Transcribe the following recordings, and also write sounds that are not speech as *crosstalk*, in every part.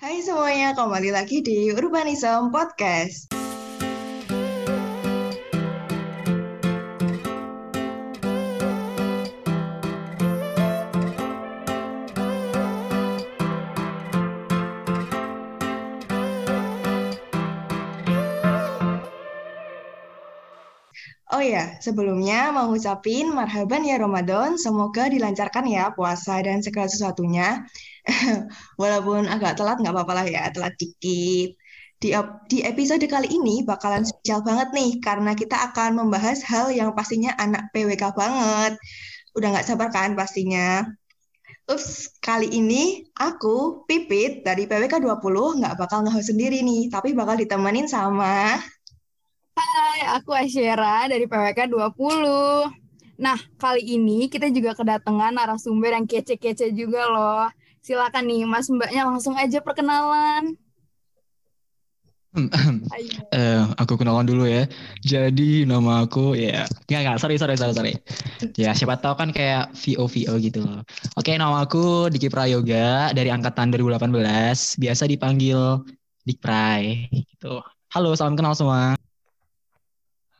Hai semuanya, kembali lagi di Urbanism Podcast. Oh ya, sebelumnya mau ngucapin marhaban ya Ramadan, semoga dilancarkan ya puasa dan segala sesuatunya. *laughs* Walaupun agak telat nggak apa-apa lah ya, telat dikit. Di, di episode kali ini bakalan spesial banget nih, karena kita akan membahas hal yang pastinya anak PWK banget. Udah nggak sabar kan pastinya. Terus kali ini aku, Pipit, dari PWK 20, nggak bakal nge-host sendiri nih, tapi bakal ditemenin sama... Hai, aku Asyera dari PWK 20. Nah, kali ini kita juga kedatangan narasumber yang kece-kece juga loh. Silakan nih, Mas Mbaknya langsung aja perkenalan. *clears throat* Ayo. Eh, aku kenalan dulu ya. Jadi nama aku ya, nggak nggak, sorry sorry sorry sorry. Ya siapa tahu kan kayak VO VO gitu loh. Oke, nama aku Diki Prayoga dari angkatan 2018. Biasa dipanggil Dik Pray gitu. Halo, salam kenal semua.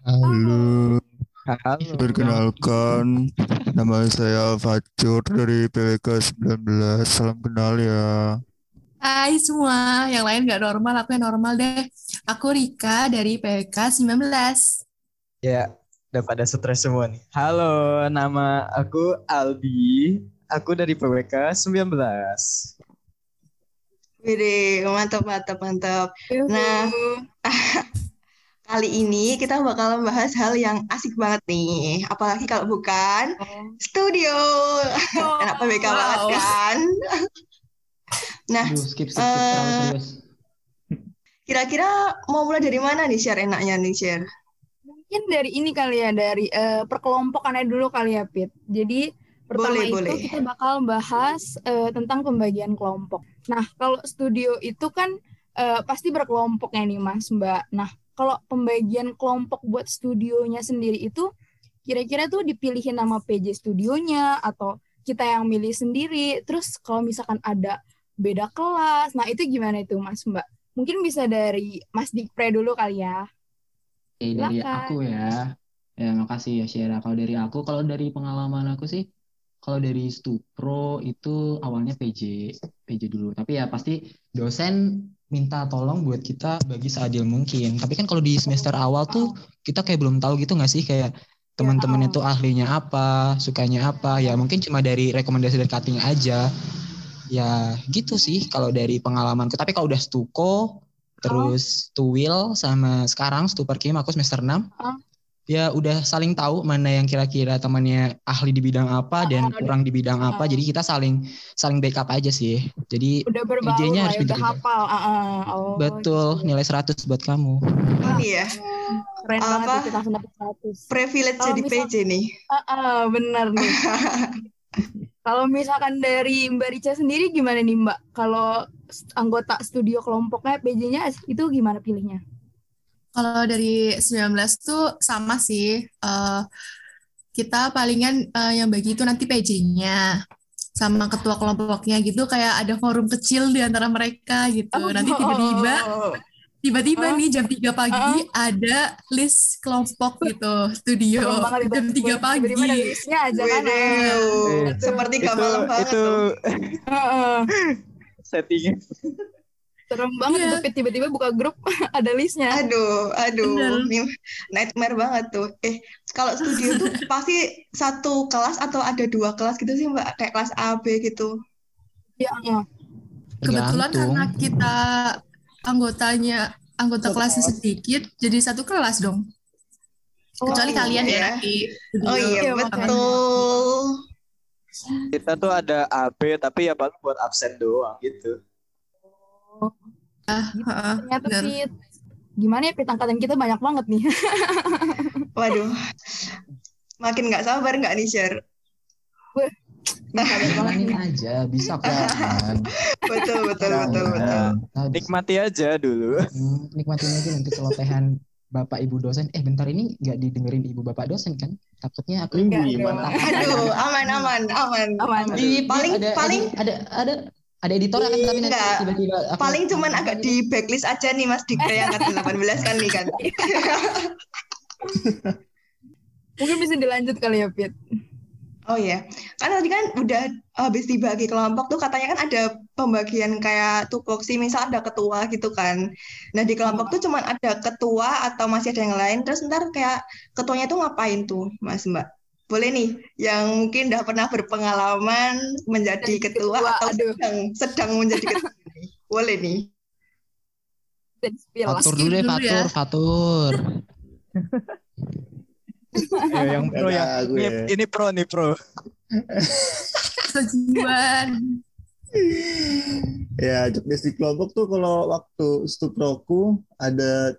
Halo, Halo. perkenalkan nama saya Facur dari PWK 19. Salam kenal ya. Hai semua, yang lain nggak normal, aku yang normal deh. Aku Rika dari PWK 19. Ya, udah pada stres semua nih. Halo, nama aku Aldi. Aku dari PWK 19. Wede, mantap, mantap, mantap. Nah, *laughs* kali ini kita bakal membahas hal yang asik banget nih. Apalagi kalau bukan studio. Enak PBK banget wow. kan? *laughs* Nah, Aduh, skip skip skip Eh, kira-kira mau mulai dari mana nih share enaknya nih share? Mungkin dari ini kali ya, dari eh, perkelompokannya dulu kali ya, Pit. Jadi, pertama Boleh, itu boleh. kita bakal bahas eh, tentang pembagian kelompok. Nah, kalau studio itu kan eh, pasti berkelompoknya nih, Mas Mbak. Nah, kalau pembagian kelompok buat studionya sendiri itu kira-kira tuh dipilihin nama PJ studionya atau kita yang milih sendiri. Terus kalau misalkan ada beda kelas, nah itu gimana itu Mas Mbak? Mungkin bisa dari Mas Dikpre dulu kali ya. Oke, dari aku ya. Ya, makasih ya Syera. Kalau dari aku, kalau dari pengalaman aku sih, kalau dari Stupro itu awalnya PJ, PJ dulu. Tapi ya pasti dosen minta tolong buat kita bagi seadil mungkin. Tapi kan kalau di semester awal tuh kita kayak belum tahu gitu nggak sih kayak teman-temannya tuh ahlinya apa, sukanya apa. Ya mungkin cuma dari rekomendasi dari cutting aja. Ya gitu sih kalau dari pengalamanku. Tapi kalau udah Stuko, terus Tuwil sama sekarang Stupar Kim aku semester 6. Oh. Ya udah saling tahu mana yang kira-kira temannya ahli di bidang apa dan Oh, udah. kurang di bidang apa. Oh. Jadi kita saling saling backup aja sih. Jadi Udah lah harus hafal. Ah, ah. Oh, betul gitu. nilai 100 buat kamu. Ini ya, Keren Apa? banget dapet 100. privilege jadi misal- PJ nih. Ah, ah, bener nih. *laughs* Kalau misalkan dari Mbak Rica sendiri gimana nih Mbak? Kalau anggota studio kelompoknya PJ-nya itu gimana pilihnya? Kalau dari 19 tuh sama sih. Eh, kita palingan eh, yang bagi itu nanti PJ-nya sama ketua kelompoknya gitu kayak ada forum kecil di antara mereka gitu. Nanti tiba-tiba Oh, tiba-tiba Oh. nih jam 3 pagi ada list kelompok gitu studio banget itu. jam 3 pagi. Tiba-tiba ada listnya aja kan. Eh, seperti itu banget itu. Ah, ah. *laughs* settingnya. Serem banget itu Pit. tiba-tiba buka grup *laughs* ada listnya. Aduh, aduh, Bener. nightmare banget tuh. Eh, kalau studio tuh *laughs* pasti satu kelas atau ada dua kelas gitu sih Mbak, kayak kelas A, B gitu. Ya, ah. Kebetulan Tergantung. karena kita anggotanya anggota kelasnya kelas. sedikit, jadi satu kelas dong. Kecuali Oh, kalian iya. ya nanti. Oh iya, Iya, betul. Kita tuh ada AB tapi ya paling buat absen doang gitu. Heeh, Ternyata bener. Pit. Gimana ya Pit angkatan kita banyak banget nih. *laughs* Waduh. Makin nggak sabar nggak nih, Share? Banget nih. Jalanin aja, bisa *laughs* kan. Betul, betul, Nah, betul, betul. nah, Nikmati aja dulu. hmm, nikmatin aja nanti celotehan bapak ibu dosen. Eh bentar ini nggak didengerin ibu bapak dosen kan? Takutnya aku Minggu? Aduh, aman, aman, aman. Aman. Di Paling- ada, paling- ada ada ada editor kan tapi nanti Enggak. tiba-tiba aku- Paling cuman agak di backlist aja nih Mas Dikre yang *laughs* angkatan 18 kan nih kan. Mungkin bisa dilanjut kali ya, Pit. Oh iya, kan tadi kan udah habis dibagi kelompok tuh katanya kan ada pembagian kayak tupoksi, misal ada ketua gitu kan. Nah di kelompok tuh cuman ada ketua atau masih ada yang lain, terus ntar kayak ketuanya tuh ngapain tuh Mas Mbak? Boleh nih, yang mungkin udah pernah berpengalaman menjadi Jadi ketua, ketua, atau aduh. sedang sedang menjadi ketua. *laughs* nih. Boleh nih. Fatur dulu deh, Fatur, ya. Fatur. Ayo *laughs* yang pro aku ini, ya. ini pro nih pro. Tujuan. *laughs* Ya, jobdesk di kelompok tuh kalau waktu stuproku ada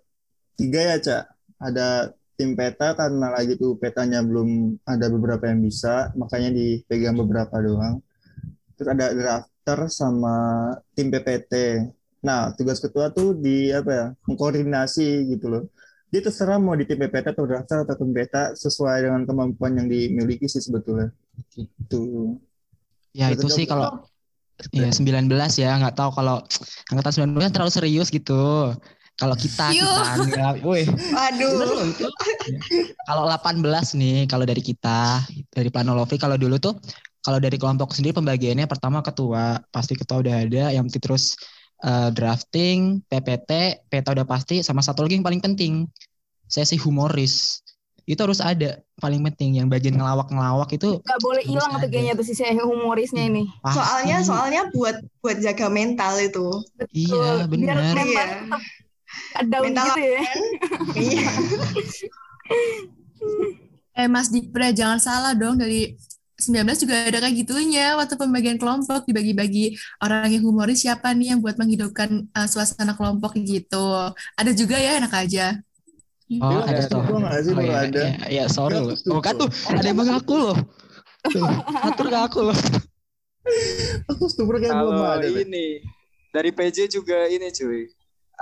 tiga ya, Cak. Ada tim peta karena lagi tuh petanya belum ada beberapa yang bisa, makanya dipegang beberapa doang. Terus ada drafter sama tim PPT. Nah, tugas ketua tuh di apa ya? Mengkoordinasi gitu loh. Dia terserah mau di tim PPT atau drafter atau tim peta sesuai dengan kemampuan yang dimiliki sih sebetulnya. Gitu. Ya itu sih kalau ya 19 ya nggak tahu kalau angkatan 19 kan terlalu serius gitu. Kalau kita Yuh. kita anggap, woi, Aduh. Kalau 18 nih, kalau dari kita, dari Planolovi, kalau dulu tuh, kalau dari kelompok sendiri pembagiannya pertama ketua, pasti ketua udah ada, yang penting terus eh, drafting, PPT, peta udah pasti, sama satu lagi yang paling penting, sesi humoris. Itu harus ada, paling penting. Yang bagian ngelawak-ngelawak itu Gak boleh hilang tuh kayaknya tuh sisi humorisnya ini. pasti. soalnya soalnya buat buat jaga mental itu. Iya, Betul. Biar bener. mental Iya. Down Mental gitu ya. Iya. *laughs* Eh Mas Dipra jangan salah dong dari 19 juga ada kayak gitunya waktu pembagian kelompok dibagi-bagi orang yang humoris siapa nih yang buat menghidupkan uh, suasana kelompok gitu. Ada juga ya enak aja. Oh, ada tuh. tuh nggak sih Oh, iya, ada? iya, iya, sorry loh. tuh, Oh, kan tuh, ada yang mengaku loh. Tuh, atur ke aku loh. Aku stupro kayak belum Kalau ada. ini dari PJ juga ini cuy.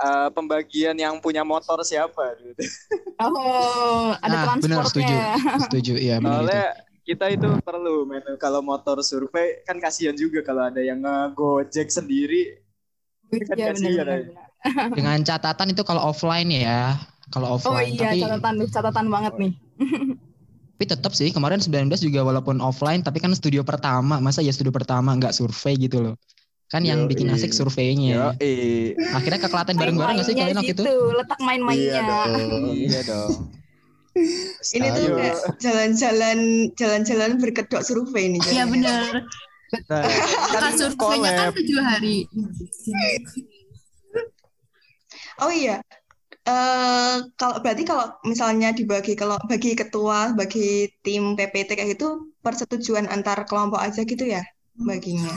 Eh, pembagian yang punya motor siapa gitu. Oh, ada Nah, benar, transportnya. Setuju, iya benar itu. Kita itu perlu men kalau motor survei kan kasihan juga kalau ada yang ngegojek sendiri. Kan Iya kasihan, ya. Dengan catatan itu kalau offline ya. Kalau Oh offline, iya, tapi catatan catatan banget nih. tapi tetap sih kemarin 19 juga walaupun offline tapi kan studio pertama, masa ya studio pertama nggak survei gitu loh. Kan yang Yoi. bikin asik surveinya. eh Akhirnya ke Klaten bareng-bareng nggak sih kalian waktu itu? situ, letak main-mainnya. Iya dong. *laughs* iya dong. Ini tuh kayak jalan-jalan jalan-jalan berkedok survei nih. Iya benar. Nah, surveinya kan tujuh hari. Oh iya. Eh kalau berarti kalau misalnya dibagi kalau bagi ketua, bagi tim PPT kayak gitu persetujuan antar kelompok aja gitu ya baginya.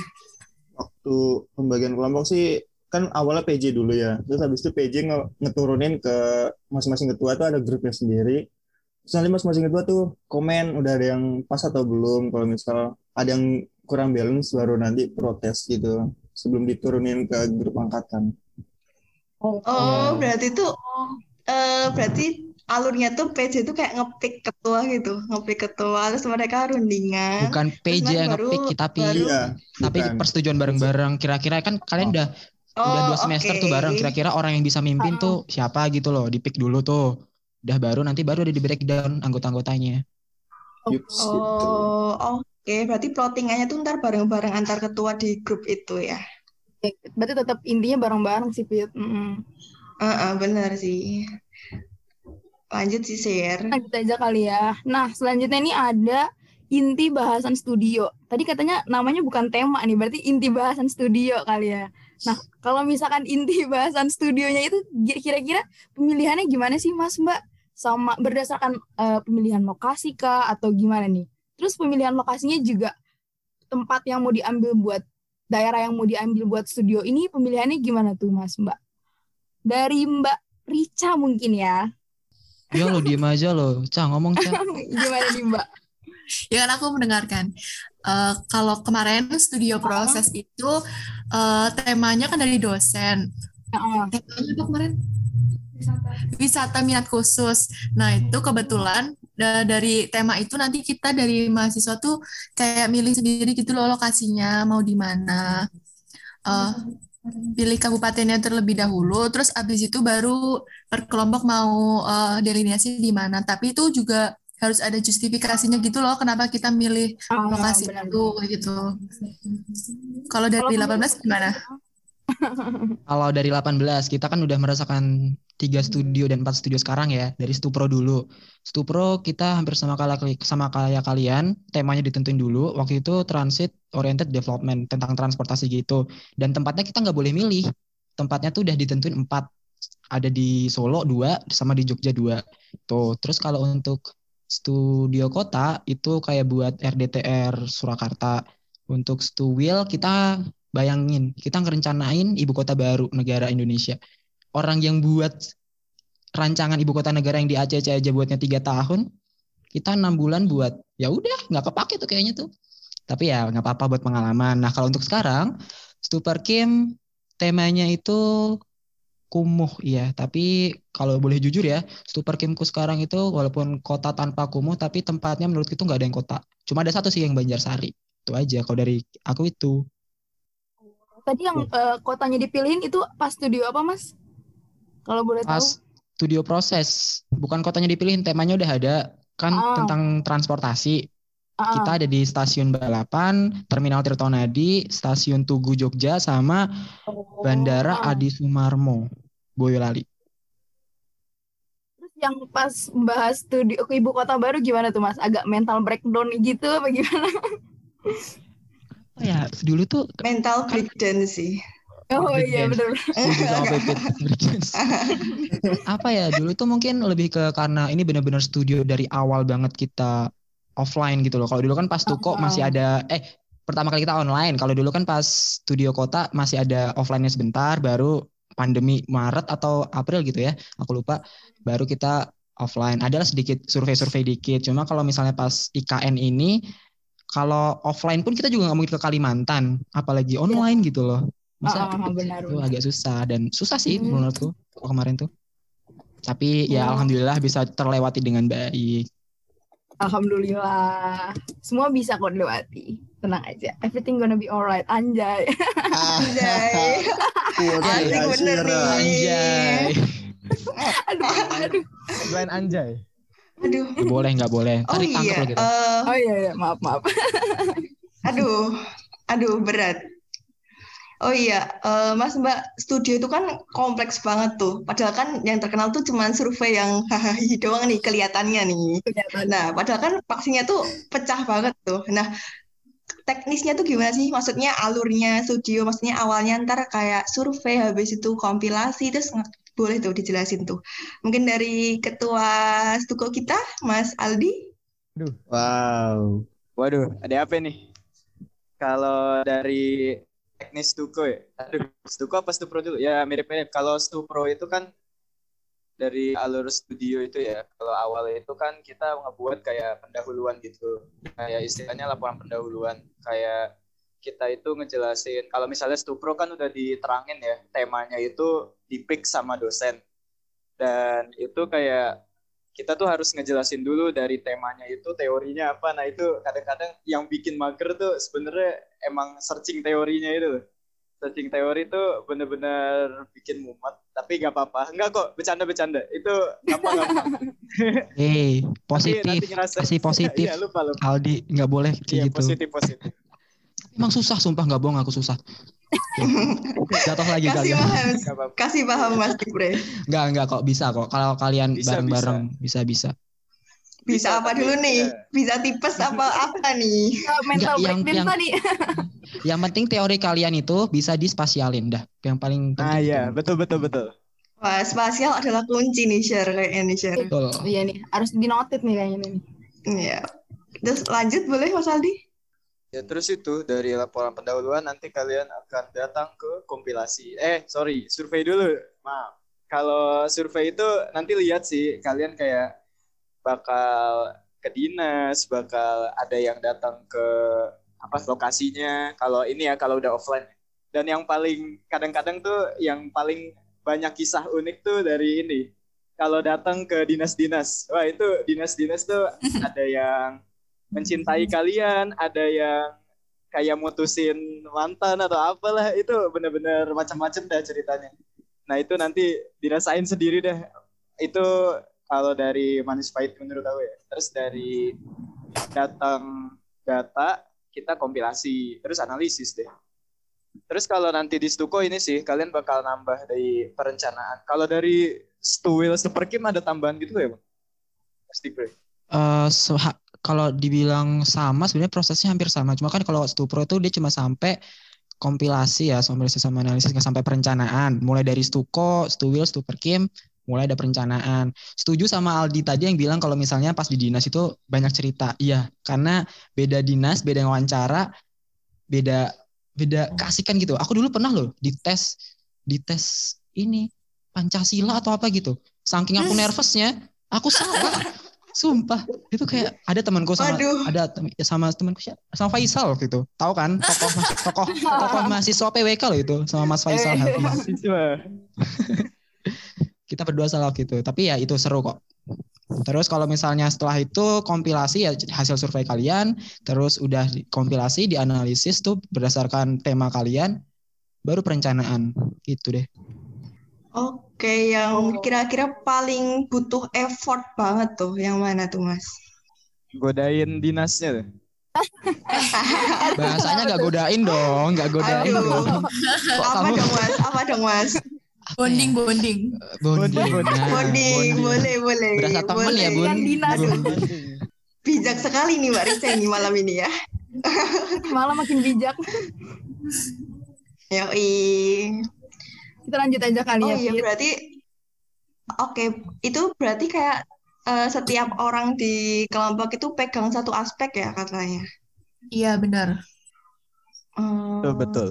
Waktu pembagian kelompok sih kan awalnya PJ dulu ya. Terus habis itu PJ nge- ngeturunin ke masing-masing ketua tuh ada grupnya sendiri. Terus nanti masing-masing ketua tuh komen udah ada yang pas atau belum. Kalau misal ada yang kurang balance baru nanti protes gitu sebelum diturunin ke grup angkatan. Oh, Iya. berarti tuh eh berarti alurnya tuh PJ tuh kayak ngepick ketua gitu, ngepick ketua terus mereka rundingan. Bukan PJ yang ngepick tapi baru- Iya, tapi bukan. persetujuan bareng-bareng. Kira-kira kan kalian udah udah Oh, dua semester oke. tuh bareng. Kira-kira orang yang bisa mimpin tuh siapa gitu loh. Di pick dulu tuh. Udah baru nanti baru ada di breakdown anggota-anggotanya. Yups, gitu. Oh, oke. Berarti plottingannya tuh ntar bareng-bareng antar ketua di grup itu ya. Berarti tetap intinya bareng-bareng sih, Pit. Mm-mm. Heeh, benar sih. Lanjut sih share. Lanjut aja kali ya. Nah, selanjutnya ini ada inti bahasan studio. Tadi katanya namanya bukan tema nih, berarti inti bahasan studio kali ya. Nah, kalau misalkan inti *laughs* bahasan studionya itu kira-kira pemilihannya gimana sih, Mas Mbak? Sama berdasarkan eh, pemilihan lokasi kah atau gimana nih? Terus pemilihan lokasinya juga tempat yang mau diambil buat daerah yang mau diambil buat studio ini pemilihannya gimana tuh, Mas Mbak? Dari Mbak Rica mungkin ya. Ya lo diem aja lo. Cah ngomong Cah. *laughs* Gimana nih, Mbak? Ya kan aku mendengarkan. Eh, kalau kemarin studio proses itu eh, temanya kan dari dosen. Heeh. Temanya apa kemarin? Wisata minat khusus. Nah itu kebetulan da- dari tema itu nanti kita dari mahasiswa tuh kayak milih sendiri gitu loh lokasinya mau di mana. eh, pilih kabupatennya terlebih dahulu, terus abis itu baru per kelompok mau eh, delineasi di mana. Tapi itu juga harus ada justifikasinya gitu loh, kenapa kita milih Ah, lokasi benar. itu kayak gitu. Kalau dari Kalau 18 gimana? Kalau dari 18 kita kan udah merasakan tiga studio dan empat studio sekarang ya dari Stupro dulu. Stupro kita hampir sama kayak sama kayak kalian, temanya ditentuin dulu. Waktu itu transit oriented development tentang transportasi gitu. Dan tempatnya kita nggak boleh milih. Tempatnya tuh udah ditentuin empat. Ada di Solo dua, sama di Jogja dua. Tuh. Terus kalau untuk studio kota itu kayak buat RDTR Surakarta. Untuk Stuwil kita Bayangin, kita ngerencanain ibu kota baru negara Indonesia. Orang yang buat rancangan ibu kota negara yang di Aceh aja buatnya tiga tahun, kita enam bulan buat ya udah nggak kepake tuh kayaknya tuh. Tapi ya nggak apa-apa buat pengalaman. Nah kalau untuk sekarang, Stupar Kim temanya itu kumuh ya. Tapi kalau boleh jujur ya, Stupar Kimku sekarang itu walaupun kota tanpa kumuh, tapi tempatnya menurut itu nggak ada yang kota. Cuma ada satu sih yang Banjarsari. Itu aja kalau dari aku itu. Tadi yang eh, kotanya dipilihin itu pas studio apa, Mas? Kalau boleh tahu. Pas studio proses, bukan kotanya dipilihin, temanya udah ada kan Ah. tentang transportasi. Ah, Kita ada di stasiun balapan, Terminal Tirtonadi, Stasiun Tugu Jogja, sama oh, Bandara ah. Adi Sumarmo, Boyolali. Terus yang pas bahas studio ke ibu kota baru gimana tuh, Mas? Agak mental breakdown gitu apa gimana? *laughs* Oh ya, dulu tuh Mental breakdown sih. Oh iya. Breakdance. *laughs* *laughs* Apa ya, dulu tuh mungkin lebih ke karena ini benar-benar studio dari awal banget kita offline gitu loh. Kalau dulu kan pas Tuko masih ada, eh pertama kali kita online. Kalau dulu kan pas studio kota masih ada offline-nya sebentar, baru pandemi Maret atau April gitu ya, aku lupa. Baru kita offline. Adalah sedikit survei-survei dikit. Cuma kalau misalnya pas IKN ini, kalau offline pun kita juga nggak mungkin ke Kalimantan, apalagi online gitu loh. Masa Ah, ah, benar, itu benar. agak susah dan susah sih Hmm. menurutku kemarin tuh. Tapi ya Oh. alhamdulillah bisa terlewati dengan baik. Alhamdulillah. Semua bisa kok dilewati. Tenang aja. Everything gonna be alright. Anjay. *laughs* Anjay. Dari bener Ashira. nih. Anjay. aduh, aduh. Selain anjay. Aduh. Boleh, nggak boleh. Oh Ntar ditangkap iya. kita. eh, Oh iya, iya. maaf, maaf. *laughs* aduh. Aduh, berat. Oh iya, eh, Mas Mbak, studio itu kan kompleks banget tuh. Padahal kan yang terkenal tuh cuman survei yang *laughs* hahaha doang nih kelihatannya nih. Kelihatan. Nah, padahal kan vaksinnya tuh pecah banget tuh. Nah, teknisnya tuh gimana sih? Maksudnya alurnya studio, maksudnya awalnya ntar kayak survei, habis itu kompilasi, terus boleh tuh dijelasin tuh. Mungkin dari ketua Stuko kita, Mas Aldi. Wow. Waduh, ada apa nih? Kalau dari teknis Stuko ya? Aduh, Stuko apa Stupro dulu? Ya mirip-mirip. Kalau Stupro itu kan dari alur studio itu ya. Kalau awal itu kan kita ngebuat kayak pendahuluan gitu. Kayak istilahnya laporan pendahuluan. Kayak kita itu ngejelasin. Kalau misalnya Stupro kan udah diterangin ya. Temanya itu dipick sama dosen. Dan itu kayak kita tuh harus ngejelasin dulu dari temanya itu teorinya apa. Nah itu kadang-kadang yang bikin mager tuh sebenarnya emang searching teorinya itu. Searching teori tuh bener-bener bikin mumet. Tapi gak apa-apa. Enggak kok, bercanda-bercanda. Itu gampang-gampang. Hei, *laughs* Nanti- positif. nanti ngerasa- Kasih positif. *laughs* Iya, lupa, lupa. Aldi nggak boleh kayak Iya, gitu. positif, positif. Emang susah, sumpah nggak bohong aku susah. Jatuh lagi Kasih kalian. paham, kasih paham Mas Tibre. Nggak, nggak kok bisa kok. Kalau kalian Bisa, bareng-bareng bisa-bisa. Bisa Bisa, apa dulu nih? Bisa tipes apa apa nih? Eh, mental Enggak, yang- yang- tadi. *laughs* Yang penting teori kalian itu bisa dispasialin dah. Yang paling penting. Nah, iya, betul, betul, betul. Wah, spasial adalah kunci nih share kayaknya nih share. Betul. Iya nih, harus dinotit nih kayaknya nih. Iya. Terus lanjut boleh Mas Aldi? Ya terus itu dari laporan pendahuluan nanti kalian akan datang ke kompilasi. Eh sorry survei dulu. Maaf. Kalau survei itu nanti lihat sih kalian kayak bakal ke dinas, bakal ada yang datang ke apa lokasinya. Kalau ini ya kalau udah offline. Dan yang paling kadang-kadang tuh yang paling banyak kisah unik tuh dari ini. Kalau datang ke dinas-dinas, wah itu dinas-dinas tuh *laughs* ada yang mencintai kalian, ada yang kayak mutusin mantan atau apalah itu bener-bener macam-macam dah ceritanya. Nah itu nanti dirasain sendiri deh. Itu kalau dari manis pahit menurut aku ya. Terus dari datang data kita kompilasi terus analisis deh. Terus kalau nanti di Stuko ini sih kalian bakal nambah dari perencanaan. Kalau dari Stuwil Super Kim ada tambahan gitu ya, Bang? Pasti bre. Eh, so- ha- kalau dibilang sama sebenarnya prosesnya hampir sama. Cuma kan kalau Stupro itu dia cuma sampai kompilasi ya, kompilasi sama analisis nggak sampai perencanaan. Mulai dari Stuko, Stuwil, Stuperkim, mulai ada perencanaan. Setuju sama Aldi tadi yang bilang kalau misalnya pas di dinas itu banyak cerita. Iya, karena beda dinas, beda wawancara, beda beda keasikan gitu. Aku dulu pernah loh dites dites ini Pancasila atau apa gitu. Saking aku nervousnya, aku salah. Sumpah, itu kayak ada temanku sama Waduh. ada tem- sama temanku siapa? sama Faisal gitu. Tahu kan? Tokoh mas- *laughs* tokoh tokoh mahasiswa PWK loh itu sama Mas Faisal. Eh. *laughs* Kita berdua salah gitu. Tapi ya itu seru kok. Terus kalau misalnya setelah itu kompilasi ya hasil survei kalian, terus udah di- kompilasi dianalisis tuh berdasarkan tema kalian, baru perencanaan gitu deh. Oke, yang kira-kira paling butuh effort banget tuh, yang mana tuh, Mas? Godain dinasnya tuh. *laughs* Bahasanya nggak godain dong, nggak godain Aduh. dong. Kok Apa kamu dong, Mas? Apa dong, Mas? Bonding, ya? bonding. Bonding. Bonding, Nah, Bonding, boleh, boleh. Berasa temen ya, boleh. Bun? Kan dinas. Bijak sekali nih Mbak Risa ini malam ini ya. Malah makin bijak. Yoi. Kita lanjut aja kali Oh ya, iya, Pit. berarti oke, itu berarti kayak eh, setiap orang di kelompok itu pegang satu aspek ya katanya. Iya, benar. Hmm, Betul, betul.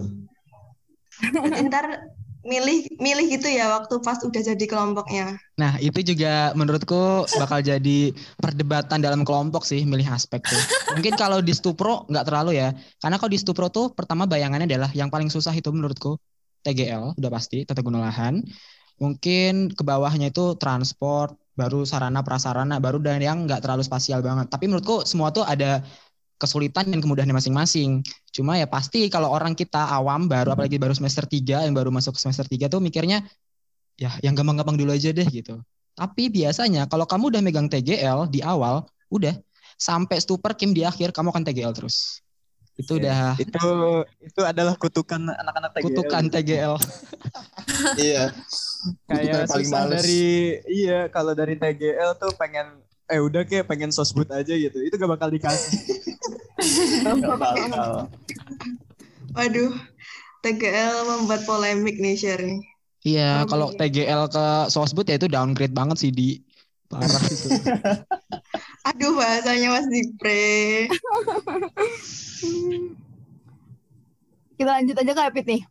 berarti ntar milih milih gitu ya waktu pas udah jadi kelompoknya. Nah, itu juga menurutku bakal jadi perdebatan dalam kelompok sih, milih aspek tuh. Mungkin kalau di Stupro nggak terlalu ya. Karena kalau di Stupro tuh pertama bayangannya adalah yang paling susah itu menurutku TGL, udah pasti, tata guna lahan. Mungkin ke bawahnya itu transport, baru sarana prasarana, baru dan yang nggak terlalu spasial banget. Tapi menurutku semua tuh ada kesulitan dan kemudahannya masing-masing. Cuma ya pasti kalau orang kita awam baru apalagi baru semester 3 yang baru masuk semester 3 tuh mikirnya ya yang gampang-gampang dulu aja deh gitu. Tapi biasanya kalau kamu udah megang TGL di awal, udah sampai Super Kim di akhir kamu akan TGL terus. Itu udah Itu itu adalah kutukan anak-anak TGL. kutukan TGL. *laughs* Iya. Kayak paling susah males. dari iya kalau dari TGL tuh pengen eh udah kayak pengen sosbud aja gitu. Itu gak bakal dikasih. *laughs* Nggak bakal. Waduh, TGL membuat polemik nih share nih. Iya, Oh, kalau. TGL ke Sosbud ya itu downgrade banget sih di parah itu. *laughs* Aduh bahasanya Mas Dipre. *laughs* Kita lanjut aja ke Pit nih.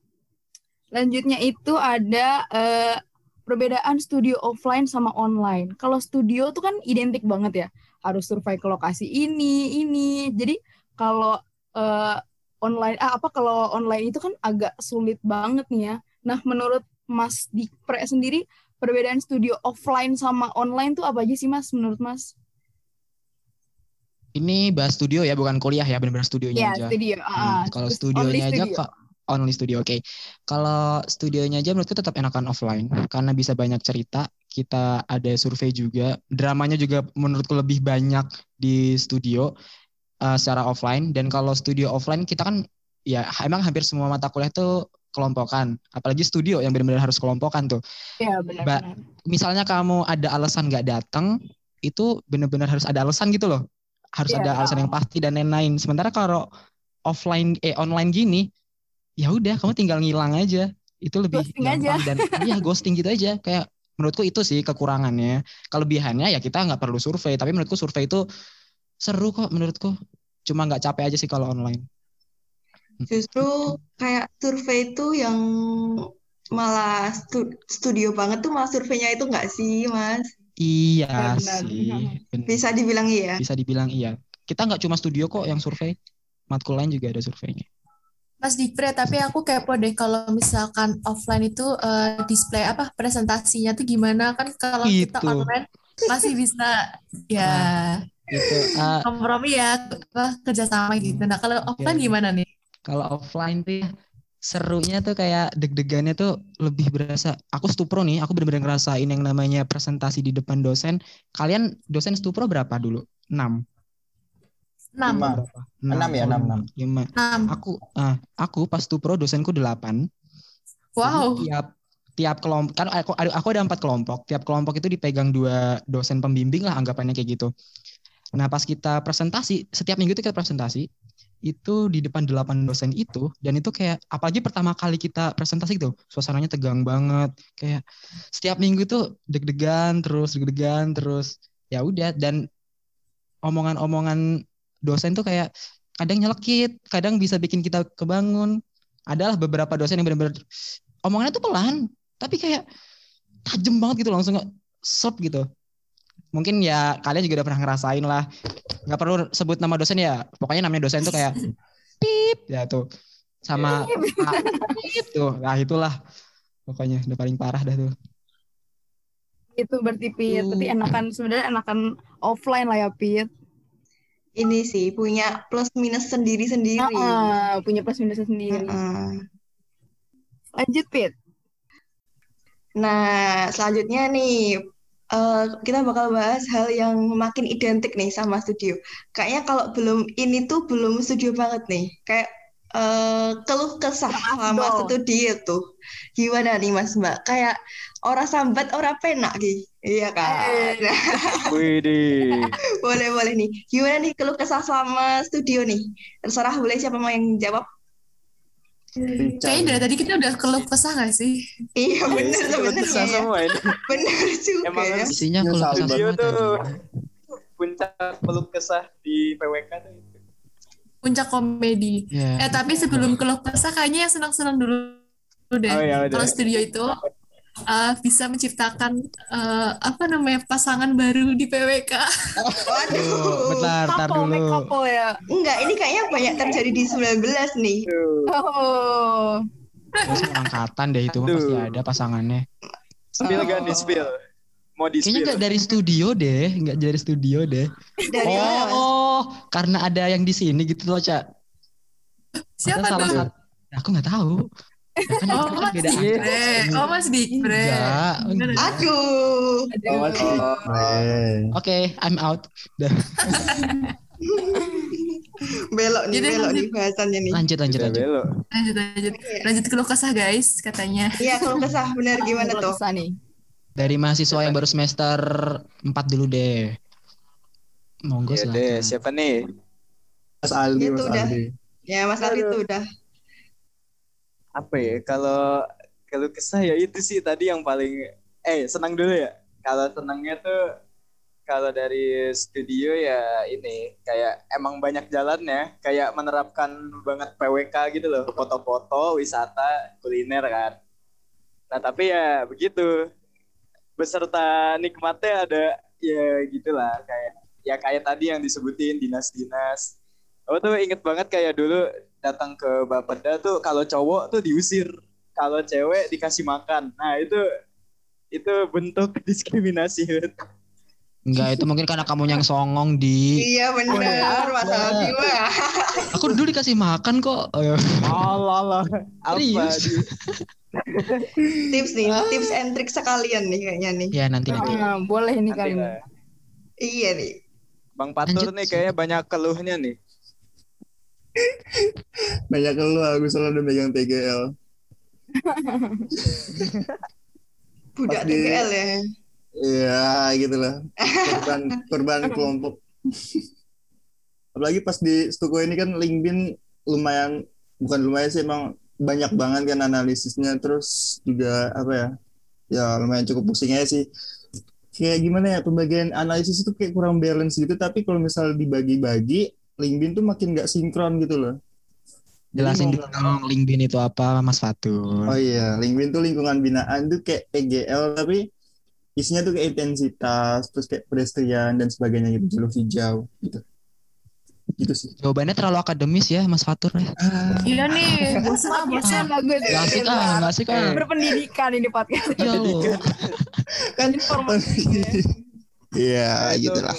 Lanjutnya itu ada eh, perbedaan studio offline sama online. Kalau studio tuh kan identik banget ya. Harus survei ke lokasi ini, ini. Jadi kalau eh, online ah, apa kalau online itu kan agak sulit banget nih ya. Nah, menurut Mas Dipre sendiri perbedaan studio offline sama online tuh apa aja sih Mas menurut Mas? Ini bahas studio ya, bukan kuliah ya, benar-benar studionya Ya, aja. studio. Hmm, Ah, kalau terus studionya aja studio. kok only studio oke. Kalau studionya aja menurutku tetap enakan offline karena bisa banyak cerita. Kita ada survei juga, dramanya juga menurutku lebih banyak di studio eh, secara offline. Dan kalau studio offline kita kan ya emang hampir semua mata kuliah tuh kelompokan. Apalagi studio yang benar-benar harus kelompokan tuh. Ya, Ba- benar-benar. Misalnya kamu ada alasan nggak datang, itu benar-benar harus ada alasan gitu loh. Harus Iya. ada alasan yang pasti dan lain-lain. Sementara kalau offline eh online gini, ya udah kamu tinggal ngilang aja. Itu lebih Ghosting aja. dan iya ghosting gitu aja. Kayak menurutku itu sih kekurangannya. Kelebihannya ya kita nggak perlu survei, tapi menurutku survei itu seru kok menurutku. Cuma nggak capek aja sih kalau online. Justru kayak survei itu yang malah stu- studio banget tuh malah surveinya itu nggak sih, Mas? Iya Benar. sih. benar. Bisa dibilang iya. Bisa dibilang iya. Kita nggak cuma studio kok yang survei. Matkul lain juga ada surveinya. Mas Dipre, tapi aku kepo deh kalau misalkan offline itu eh, display apa presentasinya tuh gimana kan kalau kita Itu. online masih bisa ya Itu ah, kompromi ya apa kerjasama gitu. Nah kalau offline gimana nih? Kalau offline tuh serunya tuh kayak deg-degannya tuh lebih berasa. Aku stupro nih, aku bener-bener ngerasain yang namanya presentasi di depan dosen. Kalian dosen stupro berapa dulu? 6. Enam. Lima. Enam ya, enam, enam. Lima. Enam. Aku ah, aku pas stupro dosenku 8. Wow. Jadi tiap tiap kelompok kan aku ada aku ada empat kelompok. Tiap kelompok itu dipegang dua dosen pembimbing lah anggapannya kayak gitu. Nah pas kita presentasi setiap minggu itu kita presentasi itu di depan delapan dosen itu dan itu kayak apalagi pertama kali kita presentasi gitu suasananya tegang banget kayak setiap minggu tuh deg-degan terus deg-degan terus ya udah dan omongan-omongan dosen tuh kayak kadang nyelekit kadang bisa bikin kita kebangun. Adalah beberapa dosen yang benar-benar omongannya tuh pelan tapi kayak tajam banget gitu langsung sop gitu mungkin ya kalian juga udah pernah ngerasain lah nggak perlu sebut nama dosen ya pokoknya namanya dosen tuh kayak pip ya tuh sama *laughs* ah, pip tuh nah itulah pokoknya udah paling parah dah tuh Itu berarti Pit. Berarti Tuh. enakan sebenarnya enakan offline lah ya Pit. Ini sih punya plus minus sendiri-sendiri. Ah, punya plus minusnya sendiri. Heeh. Lanjut Pit. Nah, selanjutnya nih eh, kita bakal bahas hal yang makin identik nih sama studio. Kayaknya kalau belum ini tuh belum studio banget nih. Kayak eh, keluh kesah sama studio tuh. Gimana nih Mas Mbak? Kayak ora sambat ora penak Ki. Iya kan? Eh. Widih. *laughs* boleh boleh nih. Gimana nih keluh kesah sama studio nih? Terserah boleh siapa mau yang jawab? Kayaknya dari tadi kita udah keluh kesah gak sih? Iya bener keluh kesah sebenarnya. semua ini. Bener juga Emang ya. isinya Ya, kalau sabar. kesah Studio banget tuh aja. puncak peluk kesah di PWK tuh itu. Puncak komedi. ya Eh tapi sebelum keluh kesah kayaknya yang senang-senang dulu deh. Oh ya udah. Kalau studio itu eh, bisa menciptakan eh, apa namanya pasangan baru di PWK. Waduh. bentar tar Couple, make dulu couple ya. Enggak, ini kayaknya banyak terjadi di 19 nih. Tuh. Oh. Terus angkatan deh itu pasti ada pasangannya Spill gak nih spill? Mau di kayaknya nggak dari studio deh nggak dari studio deh Dari mana, Mas? oh karena ada yang di sini gitu loh cak Siapa tuh? aku nggak tahu kan, Oh kan Mas beda Dikbre. angkatan. Oh Mas Dikbre. enggak Bener. enggak. Aduh. Oh. Eh. oke I'm out. *laughs* Belok nih, Jadi belok lanjut. nih bahasannya nih. lanjut lanjut lanjut belok. Lanjut lanjut. Lanjut keluh kesah guys katanya. Iya, kalau kesah benar gimana tuh? kesah nih. dari mahasiswa yang baru semester 4 dulu deh monggo Ya deh, silakan siapa nih? Mas Aldi, Itu Mas udah. Aldi. Ya, Mas Aldi tuh udah. Apa ya? Kalau kalau kesah ya itu sih tadi yang paling eh senang dulu ya. Kalau senangnya tuh kalau dari studio ya ini kayak emang banyak jalannya, kayak menerapkan banget PWK gitu loh, foto-foto, wisata, kuliner kan. Nah, tapi ya begitu. Beserta nikmatnya ada ya gitulah kayak ya kayak tadi yang disebutin dinas-dinas. Aku tuh inget banget kayak dulu datang ke Bapeda tuh kalau cowok tuh diusir, kalau cewek dikasih makan. Nah, itu itu bentuk *laughs* diskriminasi. enggak itu mungkin karena kamu yang songong di Iya benar, Mas Aldi mah. aku dulu dikasih makan kok. Allah Allah. Serius? *laughs* Tips nih, tips and trick sekalian nih kayaknya nih. ya nanti nanti Ah, boleh nih Nanti kali ini. lah. Iya nih. Bang Patur Lanjut. nih kayaknya banyak keluhnya nih. Banyak keluh aku selalu udah megang TGL. Budak Pasti. TGL ya. Iya, gitu lah. Korban, korban *laughs* kelompok. Apalagi pas di Stuko ini kan Lingbin lumayan, bukan lumayan sih emang banyak banget kan analisisnya. Terus juga apa ya, ya lumayan cukup pusing aja sih. Kayak gimana ya, pembagian analisis itu kayak kurang balance gitu. Tapi kalau misal dibagi-bagi, Lingbin tuh makin nggak sinkron gitu loh. Jelasin dulu dong Lingbin itu apa Mas Fatur Oh iya, LinkedIn tuh lingkungan binaan tuh kayak PGL tapi isinya tuh kayak intensitas, terus kayak pedestrian dan sebagainya gitu, jalur hijau gitu. Gitu sih. jawabannya terlalu akademis ya Mas Fatur ya Iya nih, *laughs* bosan ah bosan. bagus. Gak asik ah gak asik ah Berpendidikan ini podcast. ya lo Kan Informasi. *laughs* Iya, Itu gitu lah.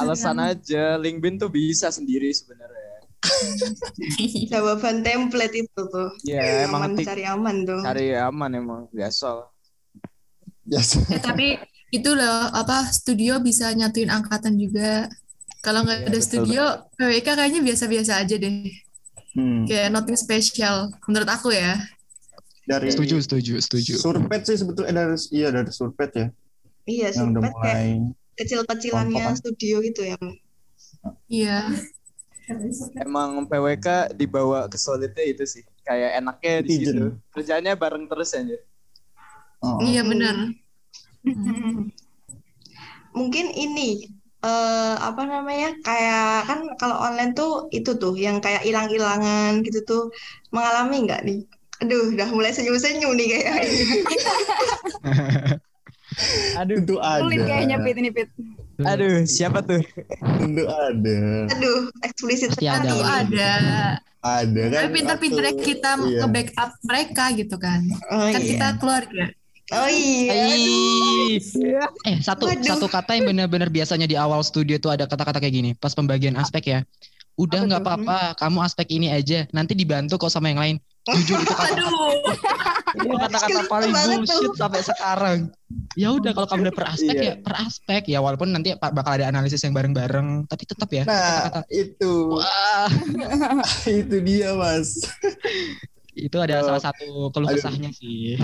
Alasan aja, LinkedIn tuh bisa sendiri sebenarnya. *laughs* Jawaban template itu tuh. Ya emang aman cari aman tuh. cari aman emang biasa. Yes. Eh, tapi itu loh apa studio bisa nyatuin angkatan juga. Kalau nggak Iya, ada betul, studio, PWK kayaknya biasa-biasa aja deh. Hmm. Kayak nothing special menurut aku ya. Dari Setuju, setuju, setuju. surpet sih sebetulnya eh, dari iya dari surpet ya Iya, yang surpet kayak kecil-kecilannya studio gitu ya. Iya. Emang PWK dibawa ke solidnya itu sih. Kayak enaknya di situ. Kerjanya bareng terus aja. oh, Iya benar. *laughs* Mungkin ini eh apa namanya? Kayak kan kalau online tuh itu tuh yang kayak hilang-hilangan gitu tuh mengalami nggak nih? Aduh, udah mulai senyum-senyum nih kayaknya. *laughs* *laughs* Aduh, tentu ada Sulit kayaknya Pit ini Pit. aduh, siapa tuh? tentu ada Aduh, eksplisit Pasti sekali. ada lah. ada. ada kan Tapi pinter-pinternya waktu- kita iya. nge-backup mereka gitu kan. Oh Kan iya. kita keluarga. Oh iya. aduh. Eh satu Waduh. satu kata yang benar-benar biasanya di awal studio tuh ada kata-kata kayak gini. Pas pembagian aspek ya. Udah nggak apa-apa, kamu aspek ini aja. Nanti dibantu kok sama yang lain. Jujur itu kata Aduh. Itu kata-kata paling bullshit sampai sekarang. Ya udah kalau kamu udah per aspek Iya. ya per aspek ya walaupun nanti bakal ada analisis yang bareng-bareng, tapi tetap ya nah kata-kata itu wah *laughs* itu dia mas itu ada Oh. salah satu keluh kesahnya sih.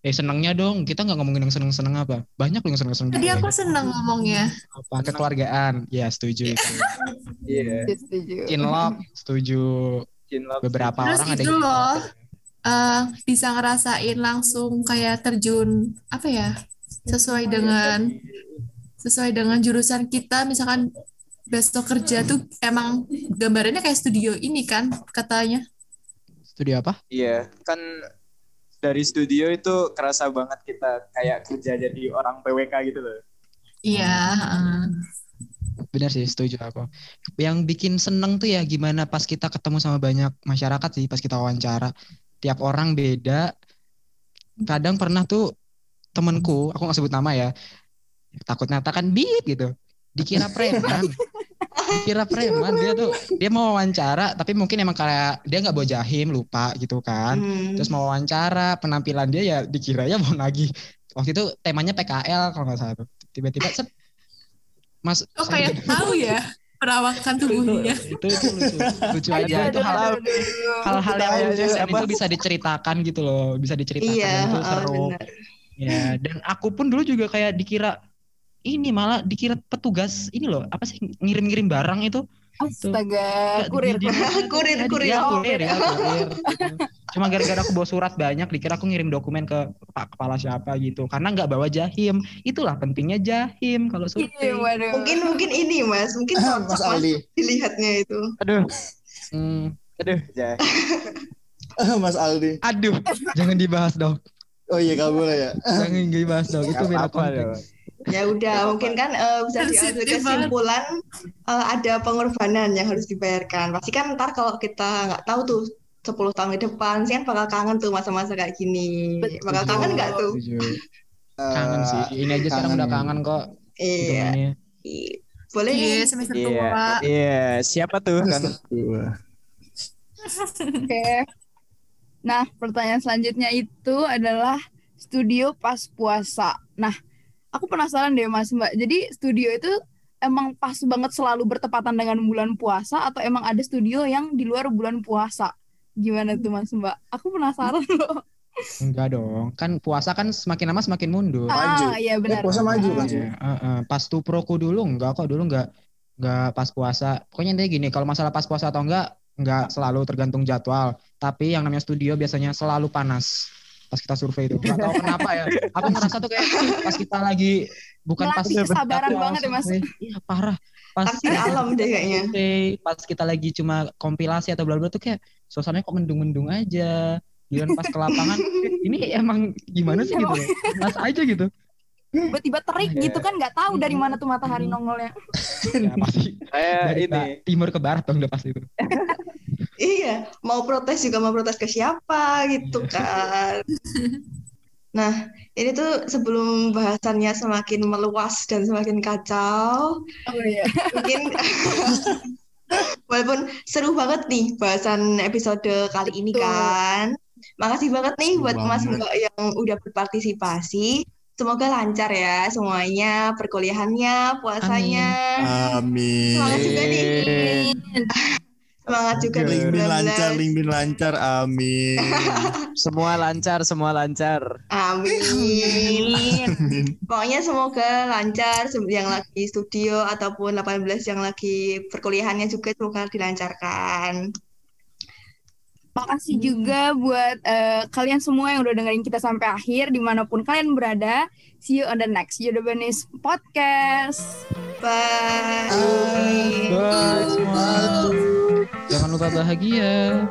Eh senengnya dong, kita nggak ngomongin yang seneng-seneng apa. Banyak loh yang seneng-seneng. Tadi juga. aku seneng ngomongnya. apa kekeluargaan ya setuju itu Iya. Setuju. cinlok setuju Cinlok. beberapa Terus orang ada itu yang loh. Eh, bisa ngerasain langsung kayak terjun apa ya sesuai dengan sesuai dengan jurusan kita. Misalkan besok kerja tuh emang gambarannya kayak studio ini kan katanya. Studio apa? Iya, kan dari studio itu kerasa banget kita kayak kerja jadi orang PWK gitu loh. iya heeh. benar sih setuju aku. Yang bikin seneng tuh ya gimana pas kita ketemu sama banyak masyarakat sih pas kita wawancara tiap orang beda. Kadang pernah tuh temenku aku nggak sebut nama ya takut nyatakan beat gitu. Dikira preman. Dikira *laughs* preman dia tuh dia mau wawancara tapi mungkin emang kayak dia nggak bawa jahim lupa gitu kan. Hmm. terus mau wawancara penampilan dia ya dikiranya mau lagi waktu itu temanya PKL kalau nggak salah tuh. Tiba-tiba set mas oh kayak tahu ya *laughs* perawakan tubuhnya. itu, itu lucu. Lucu aja. itu hal-hal yang lucu dan itu bisa diceritakan gitu loh bisa diceritakan Iya, dan itu oh, seru. benar. ya dan aku pun dulu juga kayak dikira ini malah dikira petugas ini loh apa sih ngirim-ngirim barang itu Astaga, Di- kurir. Kurir, ya, kurir. ya, kurir. Ya kurir gitu. cuma gara-gara aku bawa surat banyak dikira aku ngirim dokumen ke pak kepala siapa gitu. Karena nggak bawa jahim. Itulah pentingnya jahim kalau Iya, survei. waduh. Mungkin mungkin ini Mas, mungkin Mas cocok Mas Aldi dilihatnya itu. Aduh, Hmm, aduh. *laughs* Mas Aldi. Aduh. Jangan dibahas dong oh iya gak boleh ya. Jangan dibahas dong itu beda konteks Ya udah, mungkin kan eh, bisa diambil kesimpulan eh, ada pengorbanan yang harus dibayarkan. Pasti kan ntar kalau kita nggak tahu tuh 10 tahun ke depan, sih kan bakal kangen tuh masa-masa kayak gini. Bakal kangen nggak tuh? Setuju. kangen sih ini aja sekarang udah kangen kok Iya. I- Boleh iya nih. semester Iya, tua iya. Siapa tuh kan? Oke. Nah, pertanyaan selanjutnya itu adalah studio pas puasa. Nah, aku penasaran deh Mas Mbak. Jadi studio itu emang pas banget selalu bertepatan dengan bulan puasa atau emang ada studio yang di luar bulan puasa? Gimana tuh Mas Mbak? Aku penasaran loh. enggak dong kan puasa kan semakin lama semakin mundur Maju. Ah, iya Eh, benar. puasa maju kan Iya, heeh. pas tuh proku dulu enggak kok dulu enggak enggak pas puasa pokoknya intinya gini kalau masalah pas puasa atau enggak enggak selalu tergantung jadwal tapi yang namanya studio biasanya selalu panas pas kita survei itu. Nggak tahu kenapa ya. *laughs* Aku ngerasa tuh kayak pas kita lagi bukan pas kesabaran banget ya, Mas. iya parah. Pas Takdir alam deh kayaknya. survei, pas kita lagi cuma kompilasi atau bla bla tuh kayak suasananya kok mendung-mendung aja. Giliran pas ke lapangan ini emang gimana sih? Gitu loh. *laughs* Mas aja gitu. Tiba-tiba terik Iya. gitu kan nggak tahu dari mana tuh matahari nongolnya. ya, *laughs* pasti dari ini. timur ke barat dong udah pasti itu Iya, mau protes juga mau protes ke siapa gitu kan. *laughs* Nah, ini tuh sebelum bahasannya semakin meluas dan semakin kacau, Oh iya. mungkin *laughs* Walaupun seru banget nih bahasan episode kali ini Betul. kan. Makasih banget nih Seru buat Mas. Mbak yang udah berpartisipasi. Semoga lancar ya semuanya, perkuliahannya, puasanya. Amin. Semangat juga nih. Amin. Semangat juga di Lingbin 19. lancar, Lingbin lancar. Amin. *laughs* Semua lancar, semua lancar. Amin. Amin. Pokoknya semoga lancar yang lagi studio ataupun 18 yang lagi perkuliahannya juga semoga dilancarkan. Makasih juga buat eh, kalian semua yang udah dengerin kita sampai akhir di mana pun kalian berada. See you on the next Yodobanis podcast. Bye. Bye semua. Jangan lupa bahagia.